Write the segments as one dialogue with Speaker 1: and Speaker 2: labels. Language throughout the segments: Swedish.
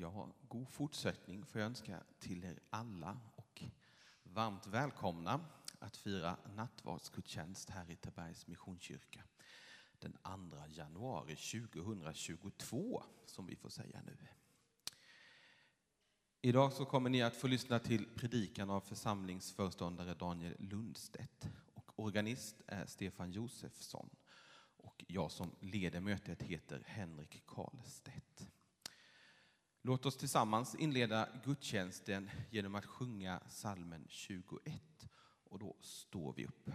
Speaker 1: Ja, god fortsättning får jag önska till er alla och varmt välkomna att fira nattvardsgudstjänst här i Tabergs Missionskyrka den 2 januari 2022, som vi får säga nu. Idag så kommer ni att få lyssna till predikan av församlingsföreståndare Daniel Lundstedt och organist är Stefan Josefsson och jag som leder mötet heter Henrik Karlstedt. Låt oss tillsammans inleda gudstjänsten genom att sjunga salmen 21 och då står vi upp.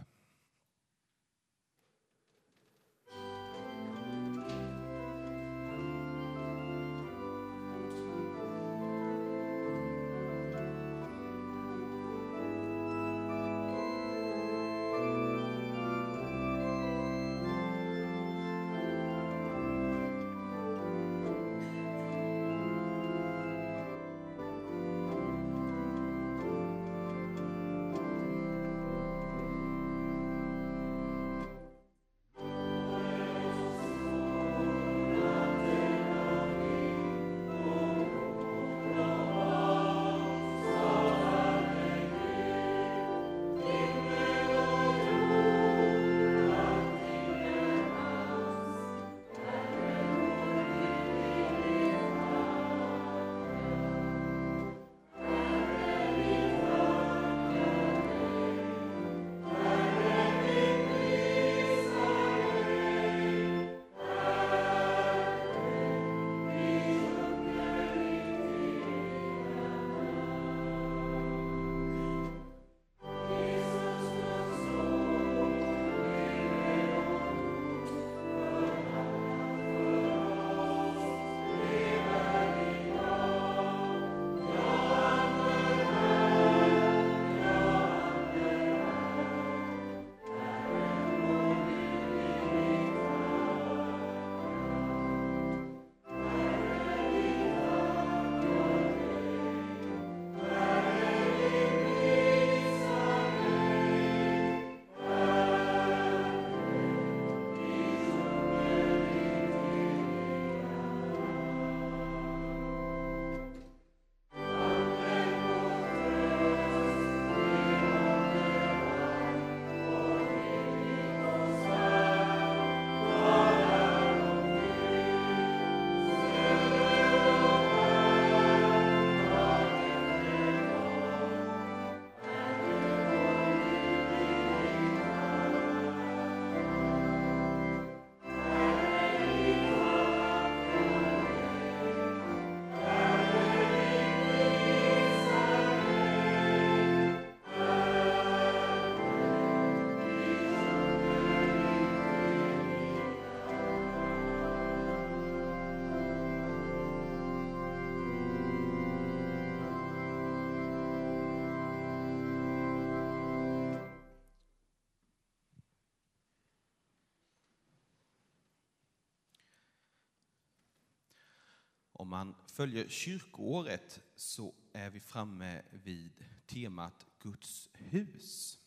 Speaker 1: Man följer kyrkoåret så är vi framme vid temat Guds hus.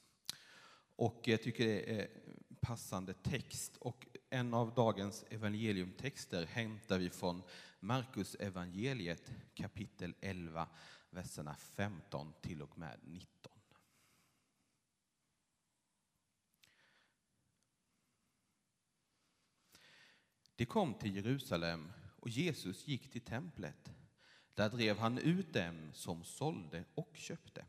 Speaker 1: Och jag tycker det är passande text. Och en av dagens evangeliumtexter hämtar vi från Markus evangeliet kapitel 11, verserna 15 till och med 19. Det kom till Jerusalem och Jesus gick till templet. Där drev han ut dem som sålde och köpte.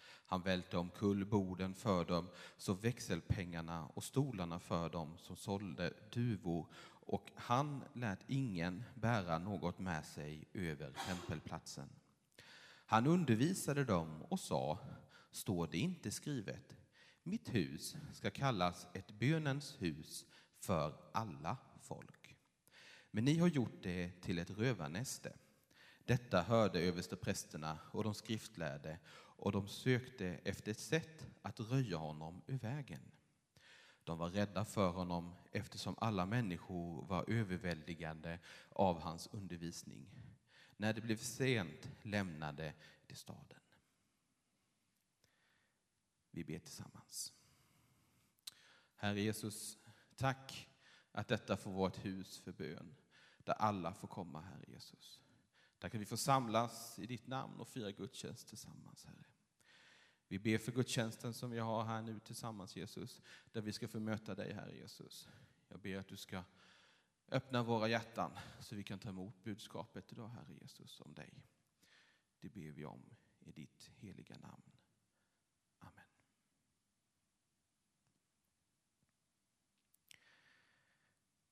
Speaker 1: Han välte omkull borden för dem så växelpengarna och stolarna för dem som sålde duvor och han lät ingen bära något med sig över tempelplatsen. Han undervisade dem och sa, står det inte skrivet, mitt hus ska kallas ett bönens hus för alla folk. Men ni har gjort det till ett rövarnäste. Detta hörde översteprästerna och de skriftlärde och de sökte efter ett sätt att röja honom ur vägen. De var rädda för honom eftersom alla människor var överväldigande av hans undervisning. När det blev sent lämnade de staden. Vi ber tillsammans. Herre Jesus, tack att detta får vara ett hus för bön, där alla får komma, Herre Jesus. Där kan vi få samlas i ditt namn och fira gudstjänst tillsammans, Herre. Vi ber för gudstjänsten som vi har här nu tillsammans, Jesus, där vi ska få möta dig, Herre Jesus. Jag ber att du ska öppna våra hjärtan så vi kan ta emot budskapet idag, Herre Jesus, om dig. Det ber vi om i ditt heliga namn. Amen.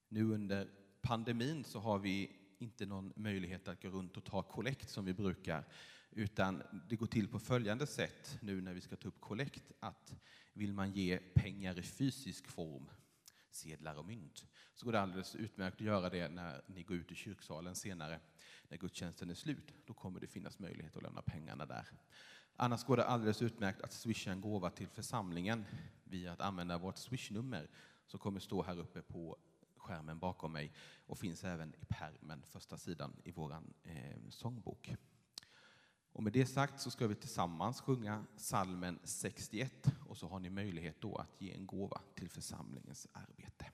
Speaker 1: Nu under pandemin så har vi inte någon möjlighet att gå runt och ta kollekt som vi brukar, utan det går till på följande sätt nu när vi ska ta upp kollekt, att vill man ge pengar i fysisk form, sedlar och mynt, så går det alldeles utmärkt att göra det när ni går ut i kyrksalen senare, när gudstjänsten är slut. Då kommer det finnas möjlighet att lämna pengarna där. Annars går det alldeles utmärkt att swisha en gåva till församlingen via att använda vårt swishnummer som kommer stå här uppe på skärmen bakom mig och finns även i permen, första sidan i vår eh, sångbok. Och med det sagt så ska vi tillsammans sjunga salmen 61 och så har ni möjlighet då att ge en gåva till församlingens arbete.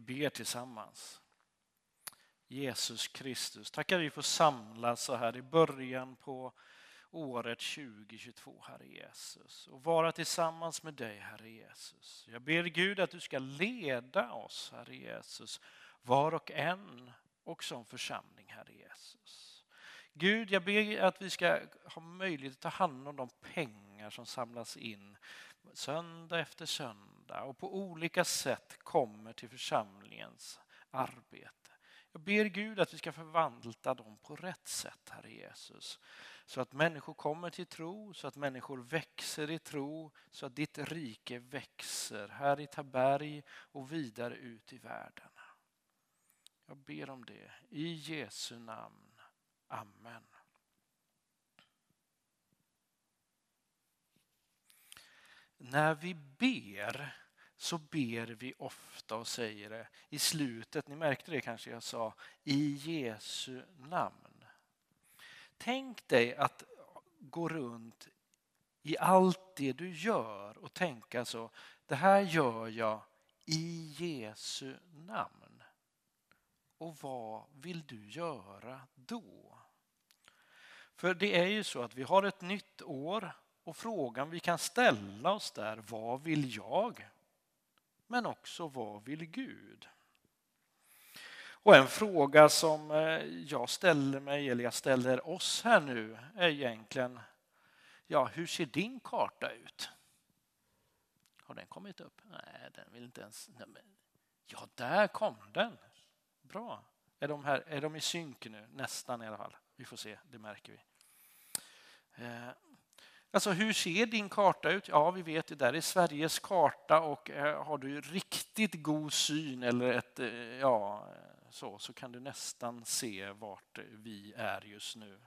Speaker 2: Vi ber tillsammans. Jesus Kristus, tackar vi får samlas så här i början på året 2022, Herre Jesus, och vara tillsammans med dig, Herre Jesus. Jag ber Gud att du ska leda oss, Herre Jesus, var och en och som församling, Herre Jesus. Gud, jag ber att vi ska ha möjlighet att ta hand om de pengar som samlas in söndag efter söndag och på olika sätt kommer till församlingens arbete. Jag ber Gud att vi ska förvandla dem på rätt sätt, Herre Jesus. Så att människor kommer till tro, så att människor växer i tro, så att ditt rike växer här i Taberg och vidare ut i världen. Jag ber om det i Jesu namn. Amen. När vi ber så ber vi ofta och säger det i slutet, ni märkte det kanske jag sa, i Jesu namn. Tänk dig att gå runt i allt det du gör och tänka så, det här gör jag i Jesu namn. Och vad vill du göra då? För det är ju så att vi har ett nytt år och frågan vi kan ställa oss där, vad vill jag? Men också vad vill Gud? Och en fråga som eh, jag ställer mig, eller jag ställer oss här nu, är egentligen, ja hur ser din karta ut? Har den kommit upp? Nej, den vill inte ens... Ja, där kom den. Bra. Är de, här, är de i synk nu? Nästan i alla fall. Vi får se, det märker vi. Eh, Alltså hur ser din karta ut? Ja, vi vet ju där är Sveriges karta och eh, har du riktigt god syn eller ett, eh, ja, så, så kan du nästan se vart vi är just nu.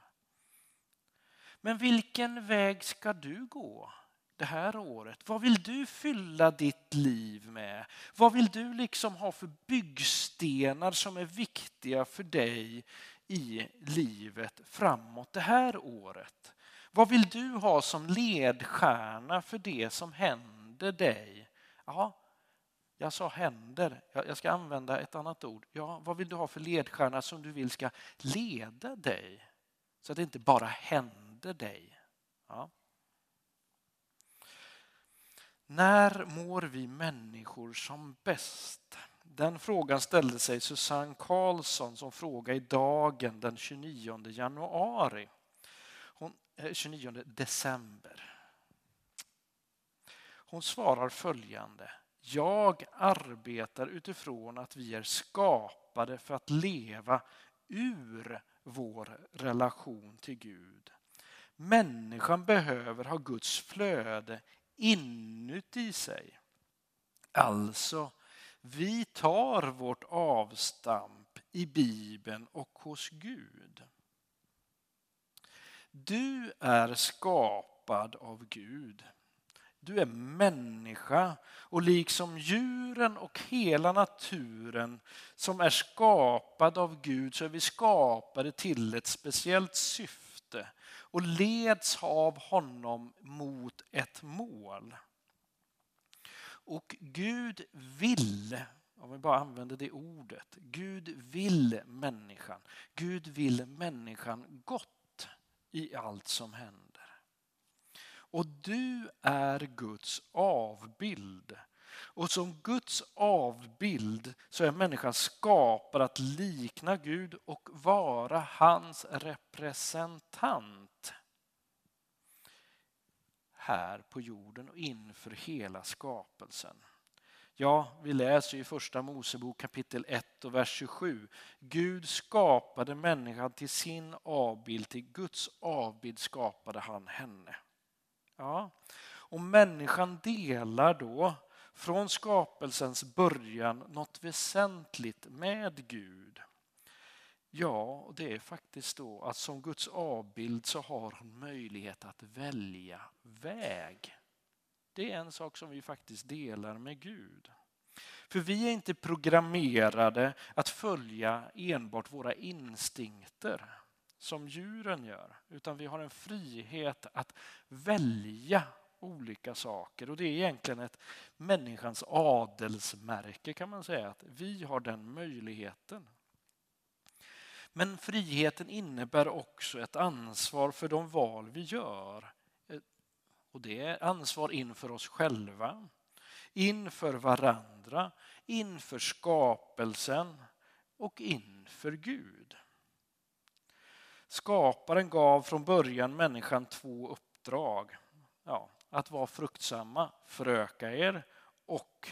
Speaker 2: Men vilken väg ska du gå det här året? Vad vill du fylla ditt liv med? Vad vill du liksom ha för byggstenar som är viktiga för dig i livet framåt det här året? Vad vill du ha som ledstjärna för det som händer dig? Ja, jag sa händer. Jag ska använda ett annat ord. Ja, vad vill du ha för ledstjärna som du vill ska leda dig? Så att det inte bara händer dig. Ja. När mår vi människor som bäst? Den frågan ställde sig Susanne Karlsson som fråga i Dagen den 29 januari. Eh, 29 december. Hon svarar följande. Jag arbetar utifrån att vi är skapade för att leva ur vår relation till Gud. Människan behöver ha Guds flöde inuti sig. Alltså, vi tar vårt avstamp i Bibeln och hos Gud. Du är skapad av Gud. Du är människa och liksom djuren och hela naturen som är skapad av Gud så är vi skapade till ett speciellt syfte och leds av honom mot ett mål. Och Gud vill, om vi bara använder det ordet, Gud vill människan. Gud vill människan gott i allt som händer. Och du är Guds avbild. Och som Guds avbild så är människan skapad att likna Gud och vara hans representant här på jorden och inför hela skapelsen. Ja, vi läser i första Mosebok kapitel 1 och vers 27. Gud skapade människan till sin avbild, till Guds avbild skapade han henne. Ja, och människan delar då från skapelsens början något väsentligt med Gud. Ja, det är faktiskt då att som Guds avbild så har hon möjlighet att välja väg. Det är en sak som vi faktiskt delar med Gud. För vi är inte programmerade att följa enbart våra instinkter som djuren gör, utan vi har en frihet att välja olika saker. Och det är egentligen ett människans adelsmärke kan man säga, att vi har den möjligheten. Men friheten innebär också ett ansvar för de val vi gör. Och det är ansvar inför oss själva, inför varandra, inför skapelsen och inför Gud. Skaparen gav från början människan två uppdrag. Ja, att vara fruktsamma, föröka er och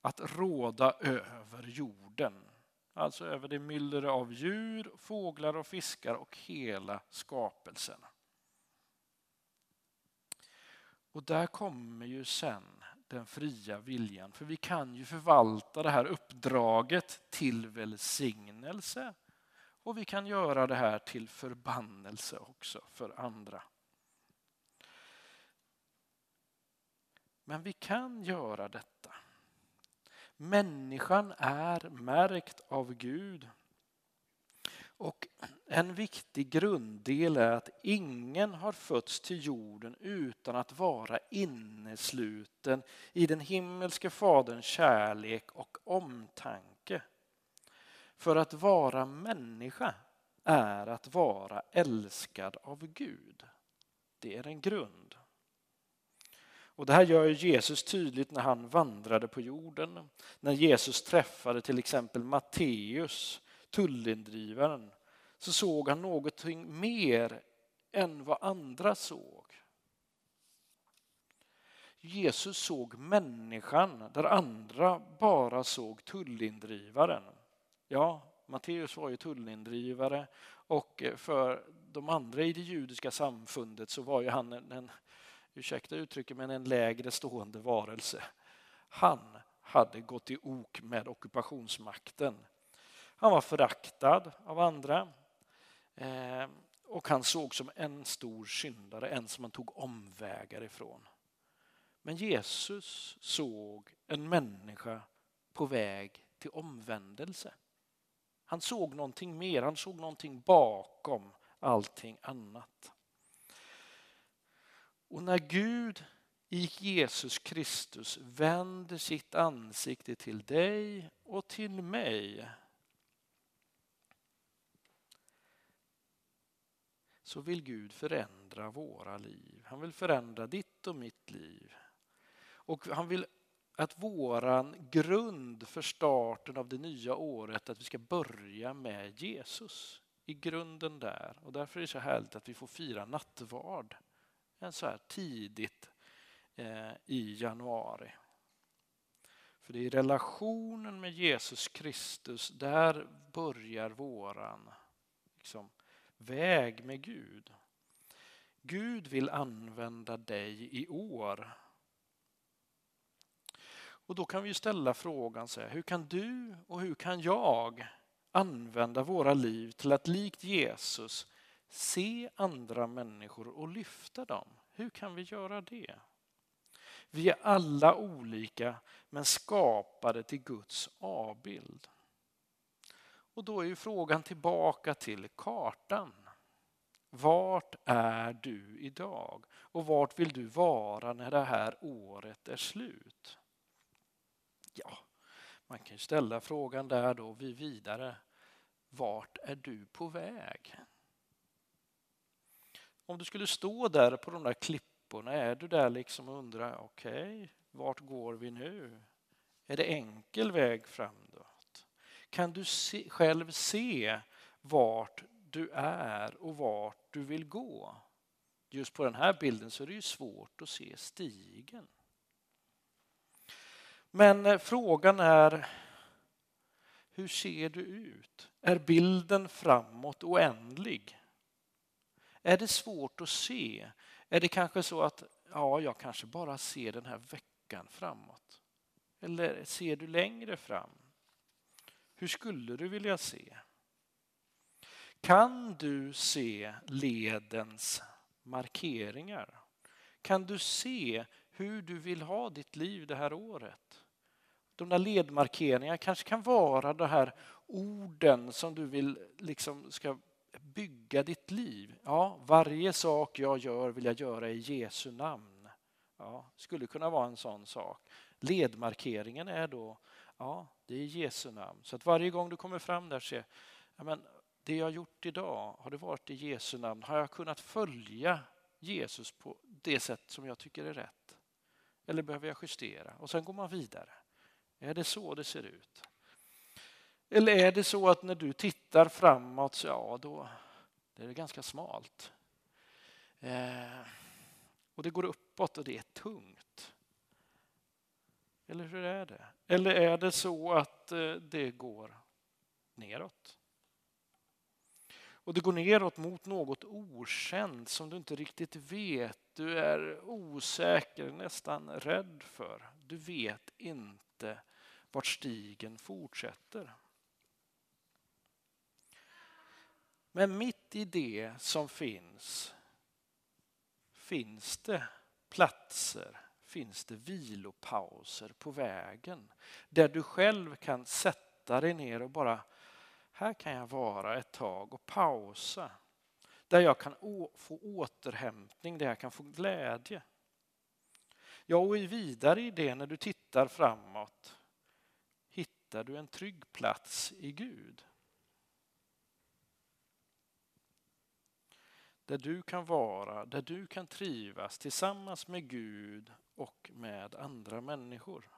Speaker 2: att råda över jorden. Alltså över det myller av djur, fåglar och fiskar och hela skapelsen. Och där kommer ju sen den fria viljan. För vi kan ju förvalta det här uppdraget till välsignelse och vi kan göra det här till förbannelse också för andra. Men vi kan göra detta. Människan är märkt av Gud. Och en viktig grunddel är att ingen har fötts till jorden utan att vara innesluten i den himmelske Faderns kärlek och omtanke. För att vara människa är att vara älskad av Gud. Det är en grund. Och Det här gör Jesus tydligt när han vandrade på jorden. När Jesus träffade till exempel Matteus, tullindrivaren, så såg han någonting mer än vad andra såg. Jesus såg människan där andra bara såg tullindrivaren. Ja, Matteus var ju tullindrivare och för de andra i det judiska samfundet så var ju han en, en ursäkta uttrycket, men en lägre stående varelse. Han hade gått i ok med ockupationsmakten. Han var föraktad av andra eh, och han såg som en stor syndare, en som man tog omvägar ifrån. Men Jesus såg en människa på väg till omvändelse. Han såg någonting mer, han såg någonting bakom allting annat. Och när Gud i Jesus Kristus vänder sitt ansikte till dig och till mig så vill Gud förändra våra liv. Han vill förändra ditt och mitt liv. Och han vill att våran grund för starten av det nya året, att vi ska börja med Jesus i grunden där. Och därför är det så härligt att vi får fira nattvard en så här tidigt eh, i januari. För det är i relationen med Jesus Kristus, där börjar våran liksom, väg med Gud. Gud vill använda dig i år och då kan vi ställa frågan så här, hur kan du och hur kan jag använda våra liv till att likt Jesus se andra människor och lyfta dem? Hur kan vi göra det? Vi är alla olika men skapade till Guds avbild. Och då är ju frågan tillbaka till kartan. Vart är du idag? Och vart vill du vara när det här året är slut? Ja, man kan ju ställa frågan där då vi vidare. Vart är du på väg? Om du skulle stå där på de där klipporna, är du där liksom och undrar, okej, okay, vart går vi nu? Är det enkel väg fram då? Kan du se, själv se vart du är och vart du vill gå? Just på den här bilden så är det ju svårt att se stigen. Men eh, frågan är, hur ser du ut? Är bilden framåt oändlig? Är det svårt att se? Är det kanske så att ja, jag kanske bara ser den här veckan framåt? Eller ser du längre fram? Hur skulle du vilja se? Kan du se ledens markeringar? Kan du se hur du vill ha ditt liv det här året. De där ledmarkeringarna kanske kan vara de här orden som du vill liksom ska bygga ditt liv. Ja, varje sak jag gör vill jag göra i Jesu namn. Ja, skulle kunna vara en sån sak. Ledmarkeringen är då, ja, det är Jesu namn. Så att varje gång du kommer fram där se, ja, men det jag har gjort idag, har det varit i Jesu namn? Har jag kunnat följa Jesus på det sätt som jag tycker är rätt? Eller behöver jag justera? Och sen går man vidare. Är det så det ser ut? Eller är det så att när du tittar framåt, så ja då det är det ganska smalt. Eh, och det går uppåt och det är tungt. Eller hur är det? Eller är det så att eh, det går neråt? Och det går neråt mot något okänt som du inte riktigt vet. Du är osäker, nästan rädd för. Du vet inte vart stigen fortsätter. Men mitt i det som finns, finns det platser, finns det vilopauser på vägen. Där du själv kan sätta dig ner och bara, här kan jag vara ett tag och pausa. Där jag kan få återhämtning, där jag kan få glädje. Ja, och vidare i det när du tittar framåt hittar du en trygg plats i Gud. Där du kan vara, där du kan trivas tillsammans med Gud och med andra människor.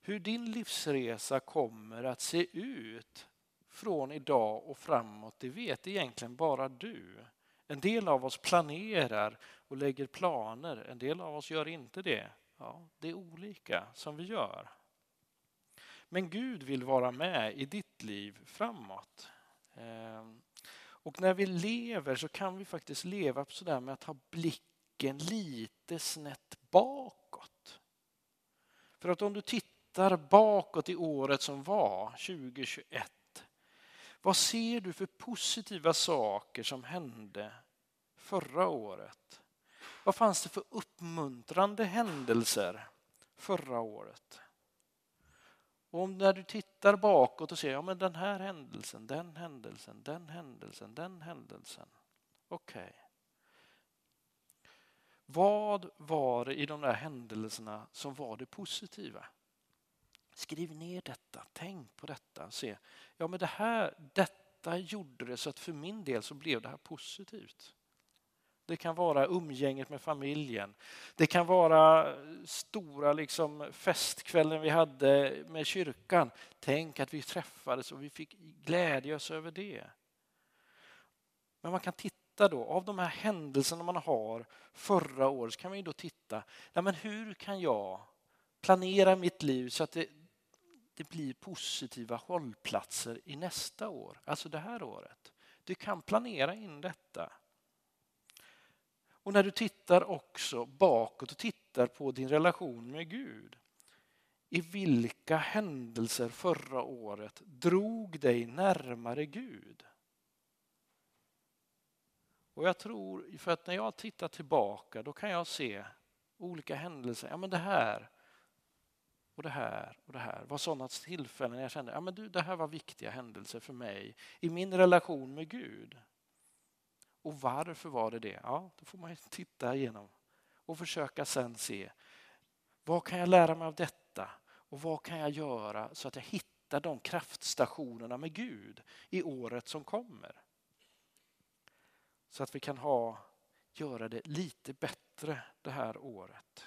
Speaker 2: Hur din livsresa kommer att se ut från idag och framåt, det vet egentligen bara du. En del av oss planerar och lägger planer, en del av oss gör inte det. Ja, det är olika som vi gör. Men Gud vill vara med i ditt liv framåt. Ehm, och när vi lever så kan vi faktiskt leva sådär med att ha blicken lite snett bakåt. För att om du tittar bakåt i året som var, 2021, vad ser du för positiva saker som hände förra året? Vad fanns det för uppmuntrande händelser förra året? Och om när du tittar bakåt och ser, ja men den här händelsen, den händelsen, den händelsen, den händelsen. Okej. Okay. Vad var det i de där händelserna som var det positiva? Skriv ner detta, tänk på detta. Se, ja men det här, detta gjorde det så att för min del så blev det här positivt. Det kan vara umgänget med familjen. Det kan vara eh, stora liksom festkvällen vi hade med kyrkan. Tänk att vi träffades och vi fick glädja oss över det. Men man kan titta då, av de här händelserna man har förra året, så kan man ju då titta, ja, men hur kan jag planera mitt liv så att det, det blir positiva hållplatser i nästa år, alltså det här året. Du kan planera in detta. Och när du tittar också bakåt och tittar på din relation med Gud. I vilka händelser förra året drog dig närmare Gud? Och jag tror, för att när jag tittar tillbaka då kan jag se olika händelser. Ja men det här och det här och det här var sådana tillfällen jag kände, ja men du, det här var viktiga händelser för mig i min relation med Gud. Och varför var det det? Ja, då får man titta igenom och försöka sen se vad kan jag lära mig av detta och vad kan jag göra så att jag hittar de kraftstationerna med Gud i året som kommer. Så att vi kan ha, göra det lite bättre det här året.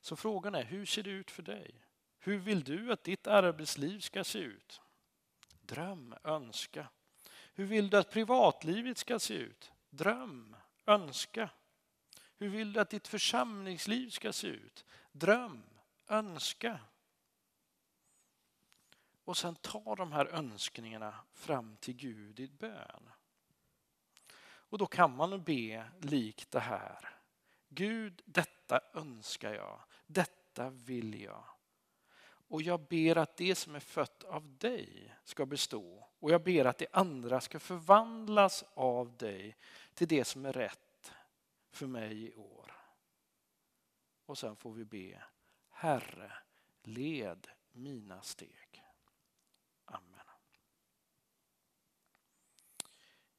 Speaker 2: Så frågan är, hur ser det ut för dig? Hur vill du att ditt arbetsliv ska se ut? Dröm, önska. Hur vill du att privatlivet ska se ut? Dröm, önska. Hur vill du att ditt församlingsliv ska se ut? Dröm, önska. Och sen ta de här önskningarna fram till Gud i bön. Och då kan man be likt det här. Gud, detta önskar jag. Detta vill jag. Och jag ber att det som är fött av dig ska bestå. Och jag ber att det andra ska förvandlas av dig till det som är rätt för mig i år. Och sen får vi be, Herre, led mina steg. Amen.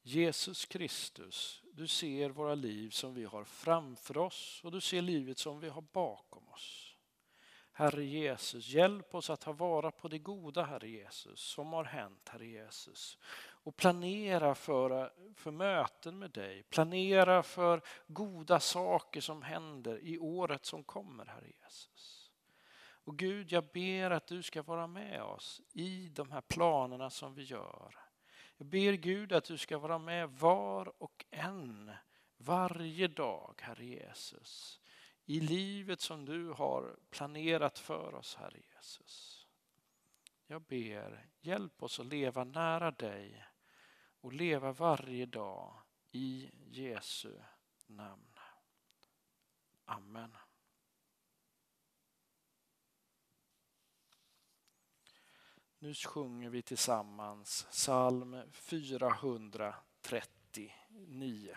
Speaker 2: Jesus Kristus, du ser våra liv som vi har framför oss och du ser livet som vi har bakom oss. Herre Jesus, hjälp oss att ta vara på det goda, Herre Jesus, som har hänt, Herre Jesus. Och planera för, för möten med dig, planera för goda saker som händer i året som kommer, Herre Jesus. Och Gud, jag ber att du ska vara med oss i de här planerna som vi gör. Jag ber Gud att du ska vara med var och en, varje dag, Herre Jesus i livet som du har planerat för oss, Herre Jesus. Jag ber, hjälp oss att leva nära dig och leva varje dag i Jesu namn. Amen. Nu sjunger vi tillsammans psalm 439.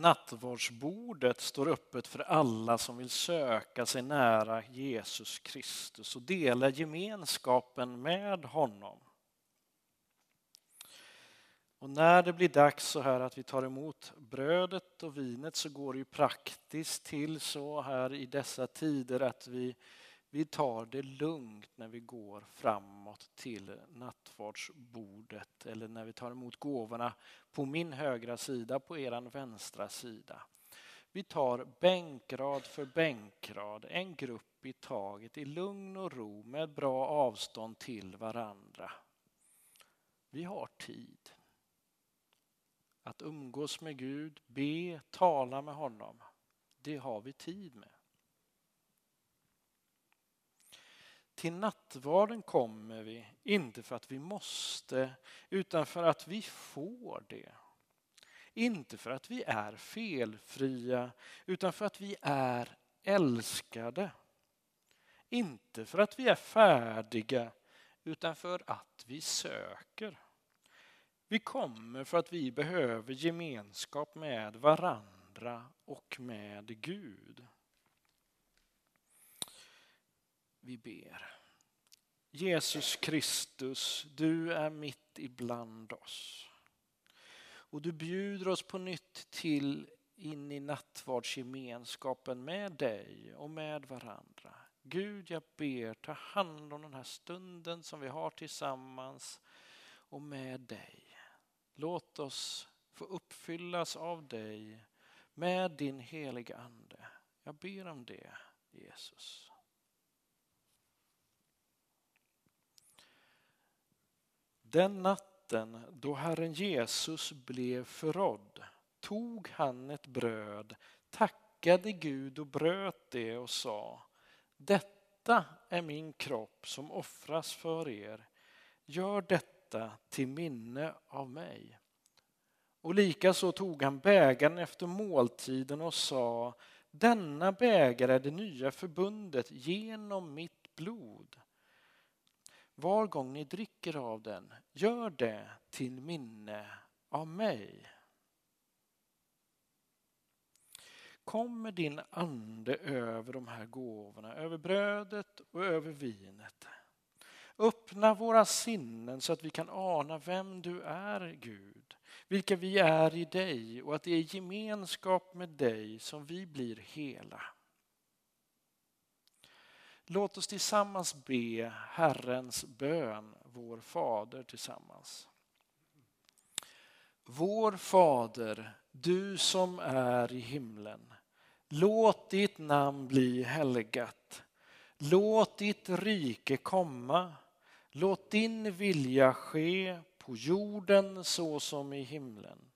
Speaker 2: Nattvardsbordet står öppet för alla som vill söka sig nära Jesus Kristus och dela gemenskapen med honom. Och när det blir dags så här att vi tar emot brödet och vinet så går det ju praktiskt till så här i dessa tider att vi, vi tar det lugnt när vi går framåt till nattvardsbordet eller när vi tar emot gåvorna på min högra sida, på er vänstra sida. Vi tar bänkrad för bänkrad, en grupp i taget i lugn och ro med bra avstånd till varandra. Vi har tid att umgås med Gud, be, tala med honom. Det har vi tid med. Till nattvarden kommer vi, inte för att vi måste, utan för att vi får det. Inte för att vi är felfria, utan för att vi är älskade. Inte för att vi är färdiga, utan för att vi söker. Vi kommer för att vi behöver gemenskap med varandra och med Gud. Vi ber. Jesus Kristus, du är mitt ibland oss. Och du bjuder oss på nytt till in i nattvardsgemenskapen med dig och med varandra. Gud, jag ber, ta hand om den här stunden som vi har tillsammans och med dig. Låt oss få uppfyllas av dig med din heliga Ande. Jag ber om det, Jesus. Den natten då Herren Jesus blev förrådd tog han ett bröd, tackade Gud och bröt det och sa Detta är min kropp som offras för er. Gör detta till minne av mig. Och likaså tog han bägaren efter måltiden och sa denna bägare är det nya förbundet genom mitt blod. Var gång ni dricker av den, gör det till minne av mig. Kom med din ande över de här gåvorna, över brödet och över vinet. Öppna våra sinnen så att vi kan ana vem du är Gud, vilka vi är i dig och att det är gemenskap med dig som vi blir hela. Låt oss tillsammans be Herrens bön, vår Fader tillsammans. Vår Fader, du som är i himlen. Låt ditt namn bli helgat. Låt ditt rike komma. Låt din vilja ske på jorden så som i himlen.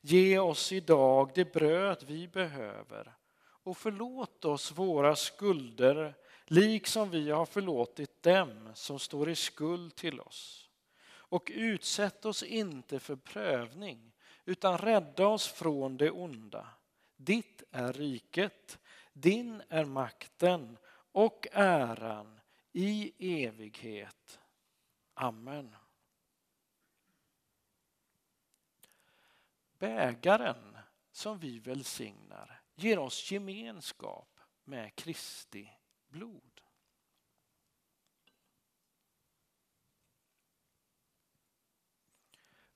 Speaker 2: Ge oss idag det bröd vi behöver och förlåt oss våra skulder liksom vi har förlåtit dem som står i skuld till oss. Och utsätt oss inte för prövning utan rädda oss från det onda. Ditt är riket, din är makten och äran i evighet. Amen. Bägaren som vi välsignar ger oss gemenskap med Kristi blod.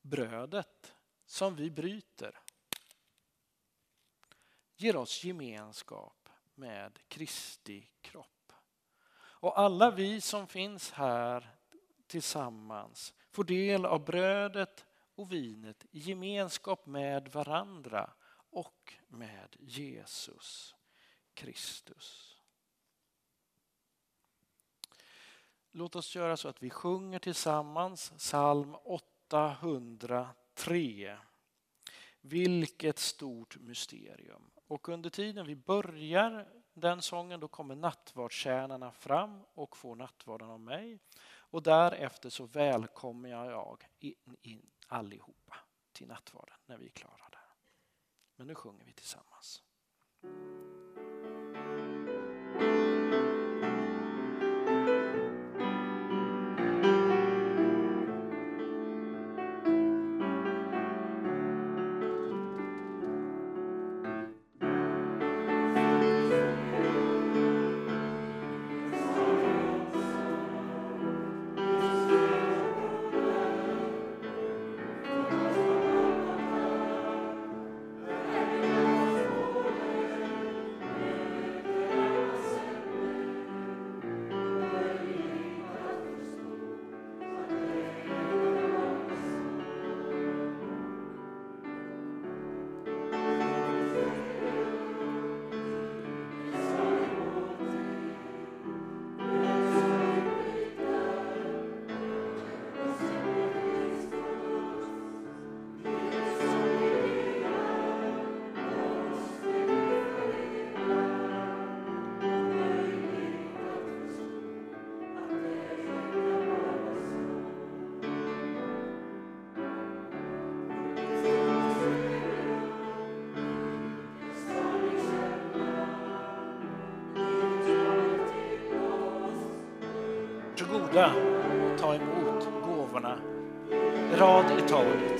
Speaker 2: Brödet som vi bryter ger oss gemenskap med Kristi kropp. Och alla vi som finns här tillsammans får del av brödet och vinet i gemenskap med varandra och med Jesus Kristus. Låt oss göra så att vi sjunger tillsammans psalm 803. Vilket stort mysterium. Och under tiden vi börjar den sången då kommer nattvardstjänarna fram och får nattvarden av mig. Och därefter så välkomnar jag in, in allihopa till nattvarden när vi är klara där. Men nu sjunger vi tillsammans. Bjuda och ta emot gåvorna rad i taget.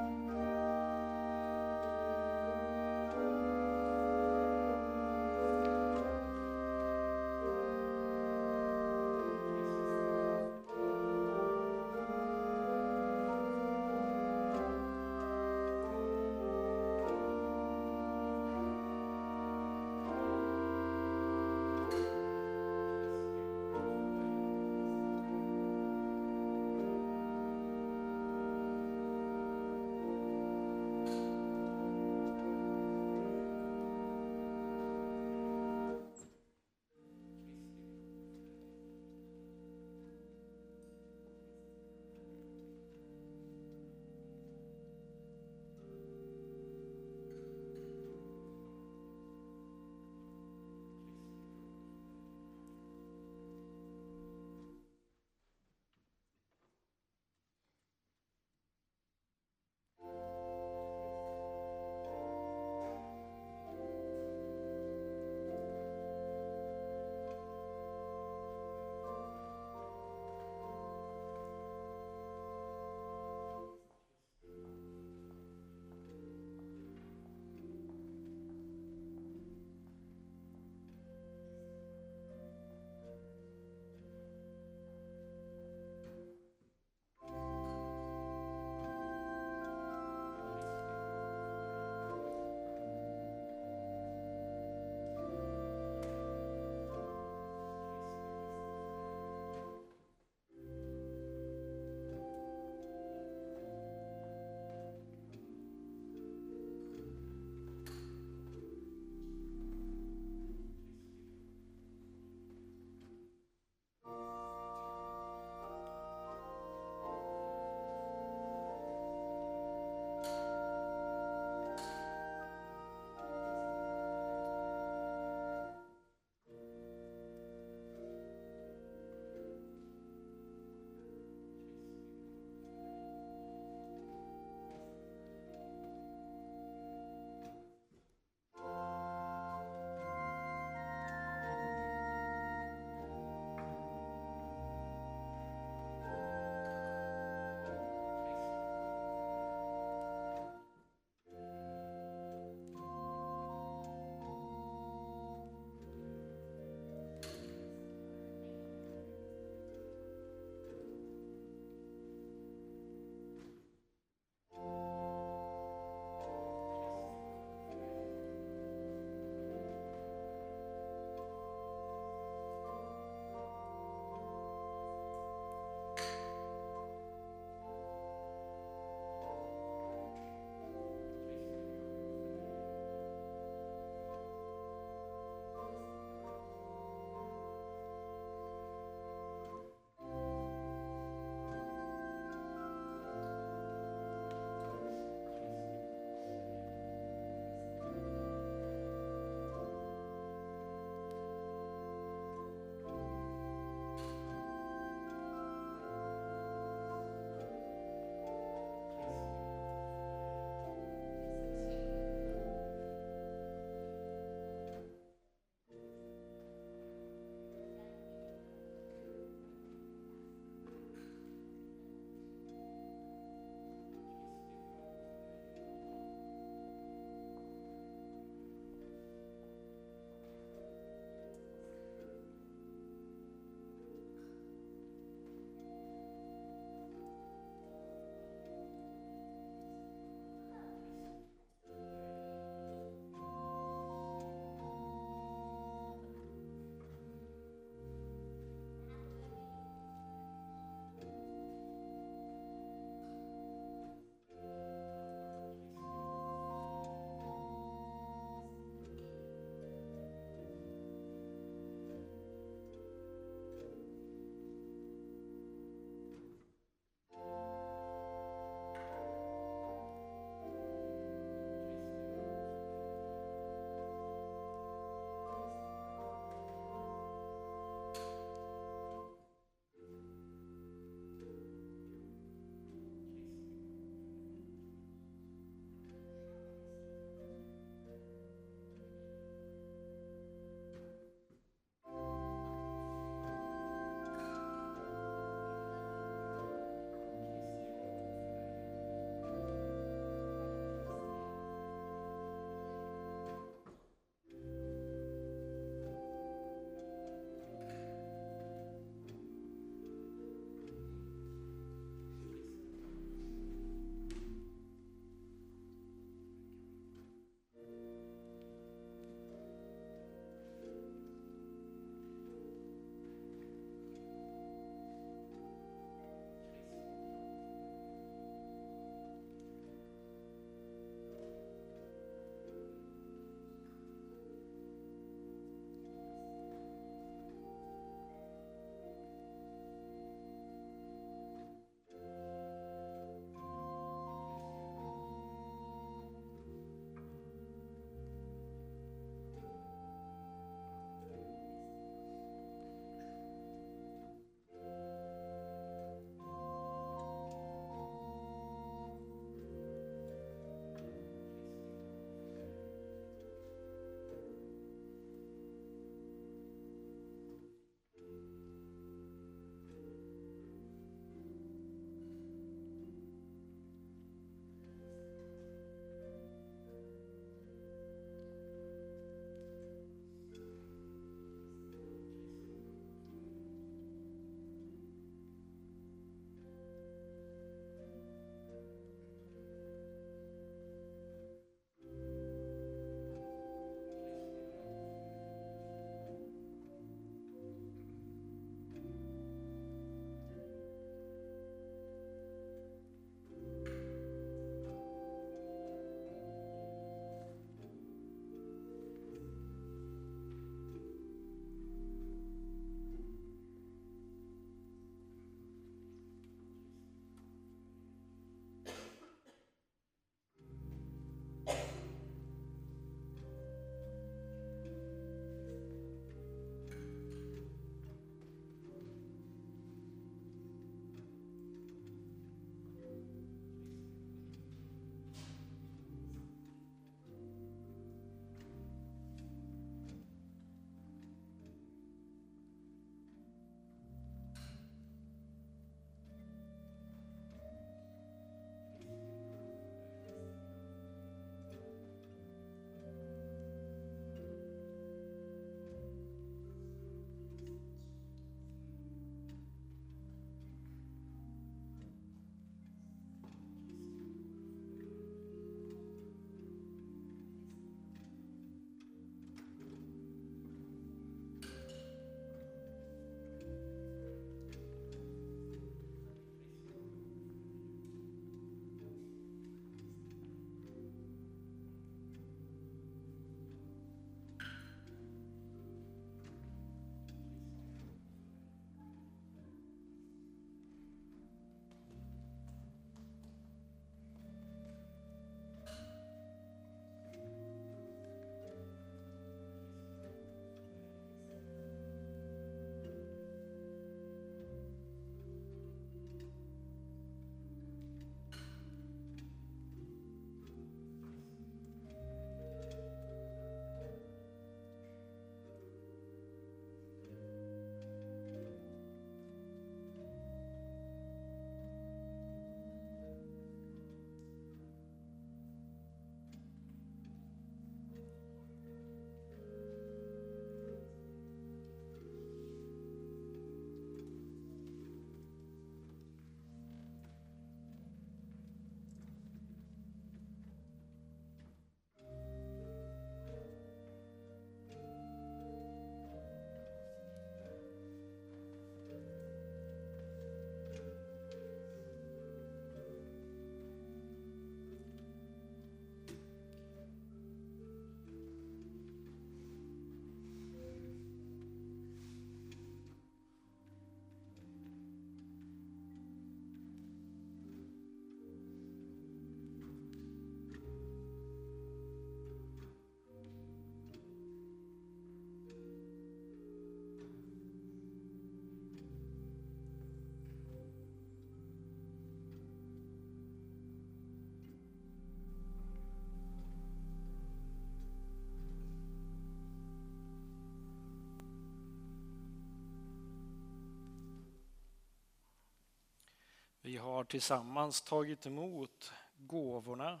Speaker 2: Vi har tillsammans tagit emot gåvorna,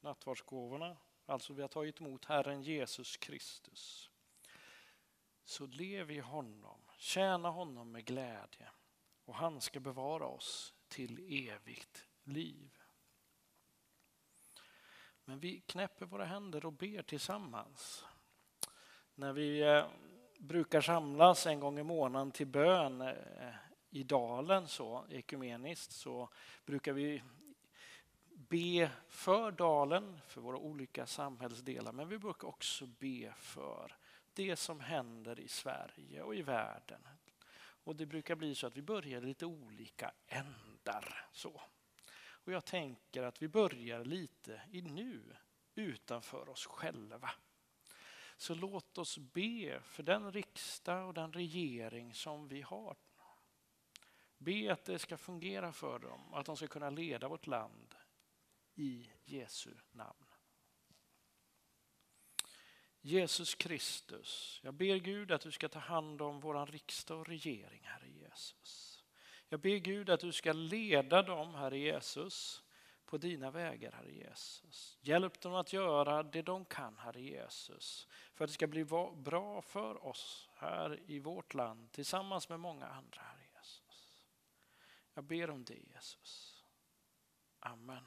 Speaker 2: nattvardsgåvorna. Alltså vi har tagit emot Herren Jesus Kristus. Så lev i honom, tjäna honom med glädje och han ska bevara oss till evigt liv. Men vi knäpper våra händer och ber tillsammans. När vi eh, brukar samlas en gång i månaden till bön eh, i dalen så ekumeniskt så brukar vi be för dalen, för våra olika samhällsdelar, men vi brukar också be för det som händer i Sverige och i världen. Och det brukar bli så att vi börjar lite olika ändar. Så. Och jag tänker att vi börjar lite i nu, utanför oss själva. Så låt oss be för den riksdag och den regering som vi har. Be att det ska fungera för dem, att de ska kunna leda vårt land i Jesu namn. Jesus Kristus, jag ber Gud att du ska ta hand om vår riksdag och regering, Herre Jesus. Jag ber Gud att du ska leda dem, Herre Jesus, på dina vägar, Herre Jesus. Hjälp dem att göra det de kan, Herre Jesus, för att det ska bli bra för oss här i vårt land tillsammans med många andra, Herre jag ber om det, Jesus. Amen.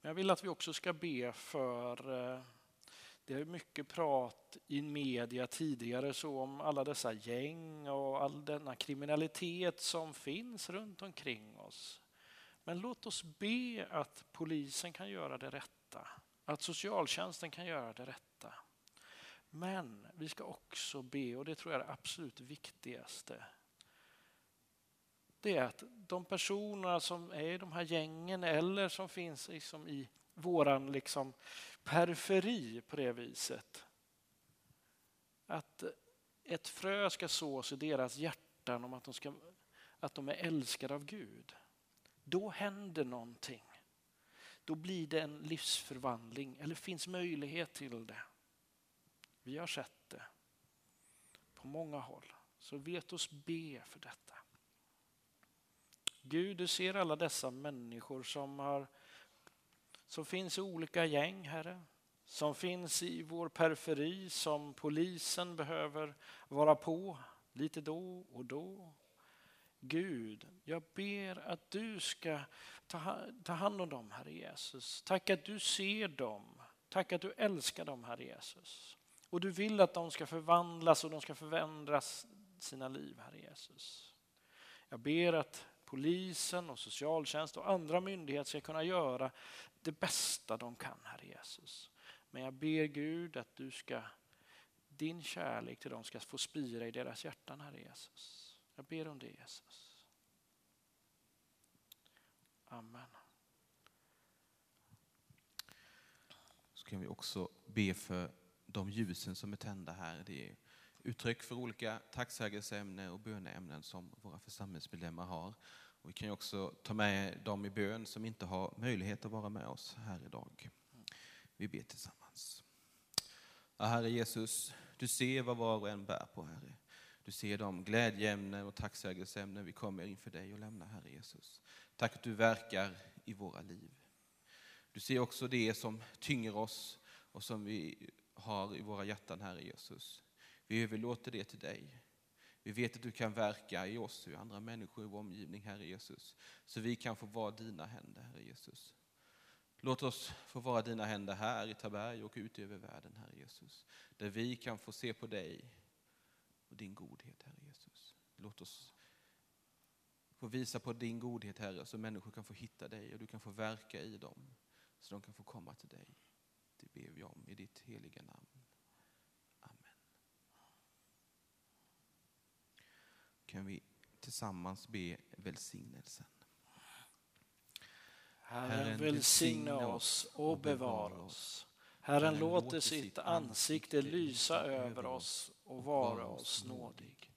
Speaker 2: Men jag vill att vi också ska be för eh, det är mycket prat i media tidigare så om alla dessa gäng och all denna kriminalitet som finns runt omkring oss. Men låt oss be att polisen kan göra det rätta, att socialtjänsten kan göra det rätta. Men vi ska också be, och det tror jag är det absolut viktigaste, det är att de personer som är i de här gängen eller som finns liksom i våran liksom periferi på det viset. Att ett frö ska sås i deras hjärtan om att de, ska, att de är älskade av Gud. Då händer någonting. Då blir det en livsförvandling, eller finns möjlighet till det. Vi har sett det på många håll. Så vet oss be för detta. Gud, du ser alla dessa människor som, har, som finns i olika gäng, Herre. Som finns i vår periferi, som polisen behöver vara på lite då och då. Gud, jag ber att du ska ta, ta hand om dem, Herre Jesus. Tack att du ser dem. Tack att du älskar dem, Herre Jesus. Och du vill att de ska förvandlas och de ska förändras sina liv, Herre Jesus. Jag ber att polisen och socialtjänst och andra myndigheter ska kunna göra det bästa de kan, Herre Jesus. Men jag ber Gud att du ska, din kärlek till dem ska få spira i deras hjärtan, Herre Jesus. Jag ber om det, Jesus. Amen.
Speaker 1: Så kan vi också be för de ljusen som är tända här. Det är uttryck för olika tacksägelseämnen och böneämnen som våra församlingsmedlemmar har. Och vi kan också ta med dem i bön som inte har möjlighet att vara med oss här idag. Vi ber tillsammans. Ja, Herre Jesus, du ser vad var och en bär på, Herre. Du ser de glädjeämnen och tacksägelseämnen vi kommer inför dig och lämnar, Herre Jesus. Tack att du verkar i våra liv. Du ser också det som tynger oss och som vi har i våra hjärtan, Herre Jesus. Vi överlåter det till dig. Vi vet att du kan verka i oss och i andra människor i vår omgivning, Herre Jesus. Så vi kan få vara dina händer, Herre Jesus. Låt oss få vara dina händer här i Taberg och ut över världen, Herre Jesus. Där vi kan få se på dig och din godhet, Herre Jesus. Låt oss få visa på din godhet, Herre, så människor kan få hitta dig och du kan få verka i dem. Så de kan få komma till dig. Det ber vi om i ditt heliga namn. kan vi tillsammans be välsignelsen.
Speaker 2: Herren välsigna oss och bevara oss. Herren låter sitt ansikte lysa över oss och vara oss nådig.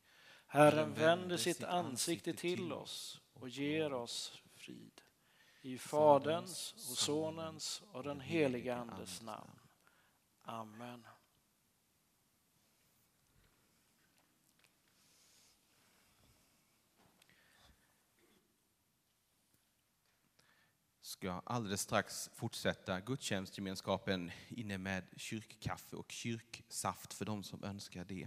Speaker 2: Herren vänder sitt ansikte till oss och ger oss frid. I Faderns och Sonens och den helige Andes namn. Amen.
Speaker 1: ska alldeles strax fortsätta gudstjänstgemenskapen inne med kyrkkaffe och kyrksaft för de som önskar det.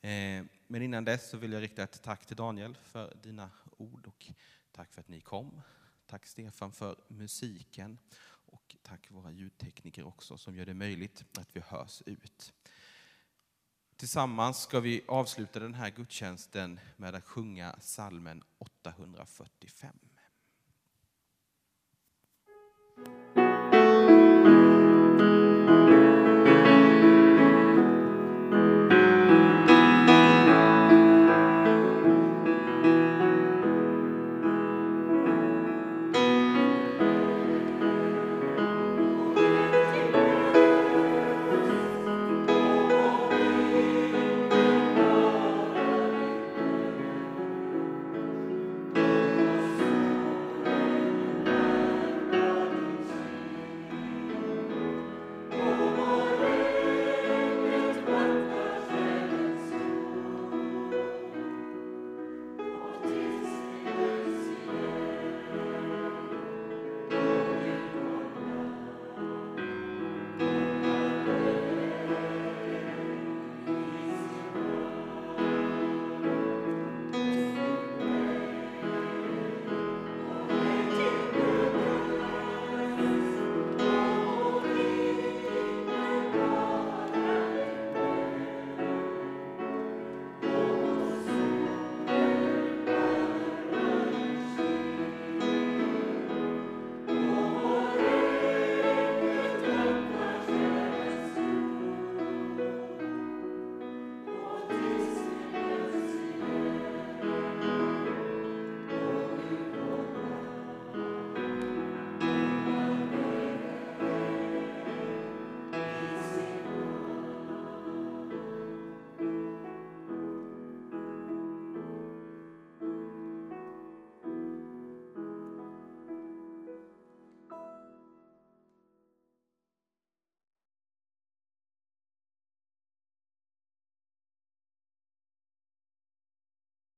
Speaker 1: Eh, men innan dess så vill jag rikta ett tack till Daniel för dina ord och tack för att ni kom. Tack Stefan för musiken och tack våra ljudtekniker också som gör det möjligt att vi hörs ut. Tillsammans ska vi avsluta den här gudstjänsten med att sjunga salmen 845.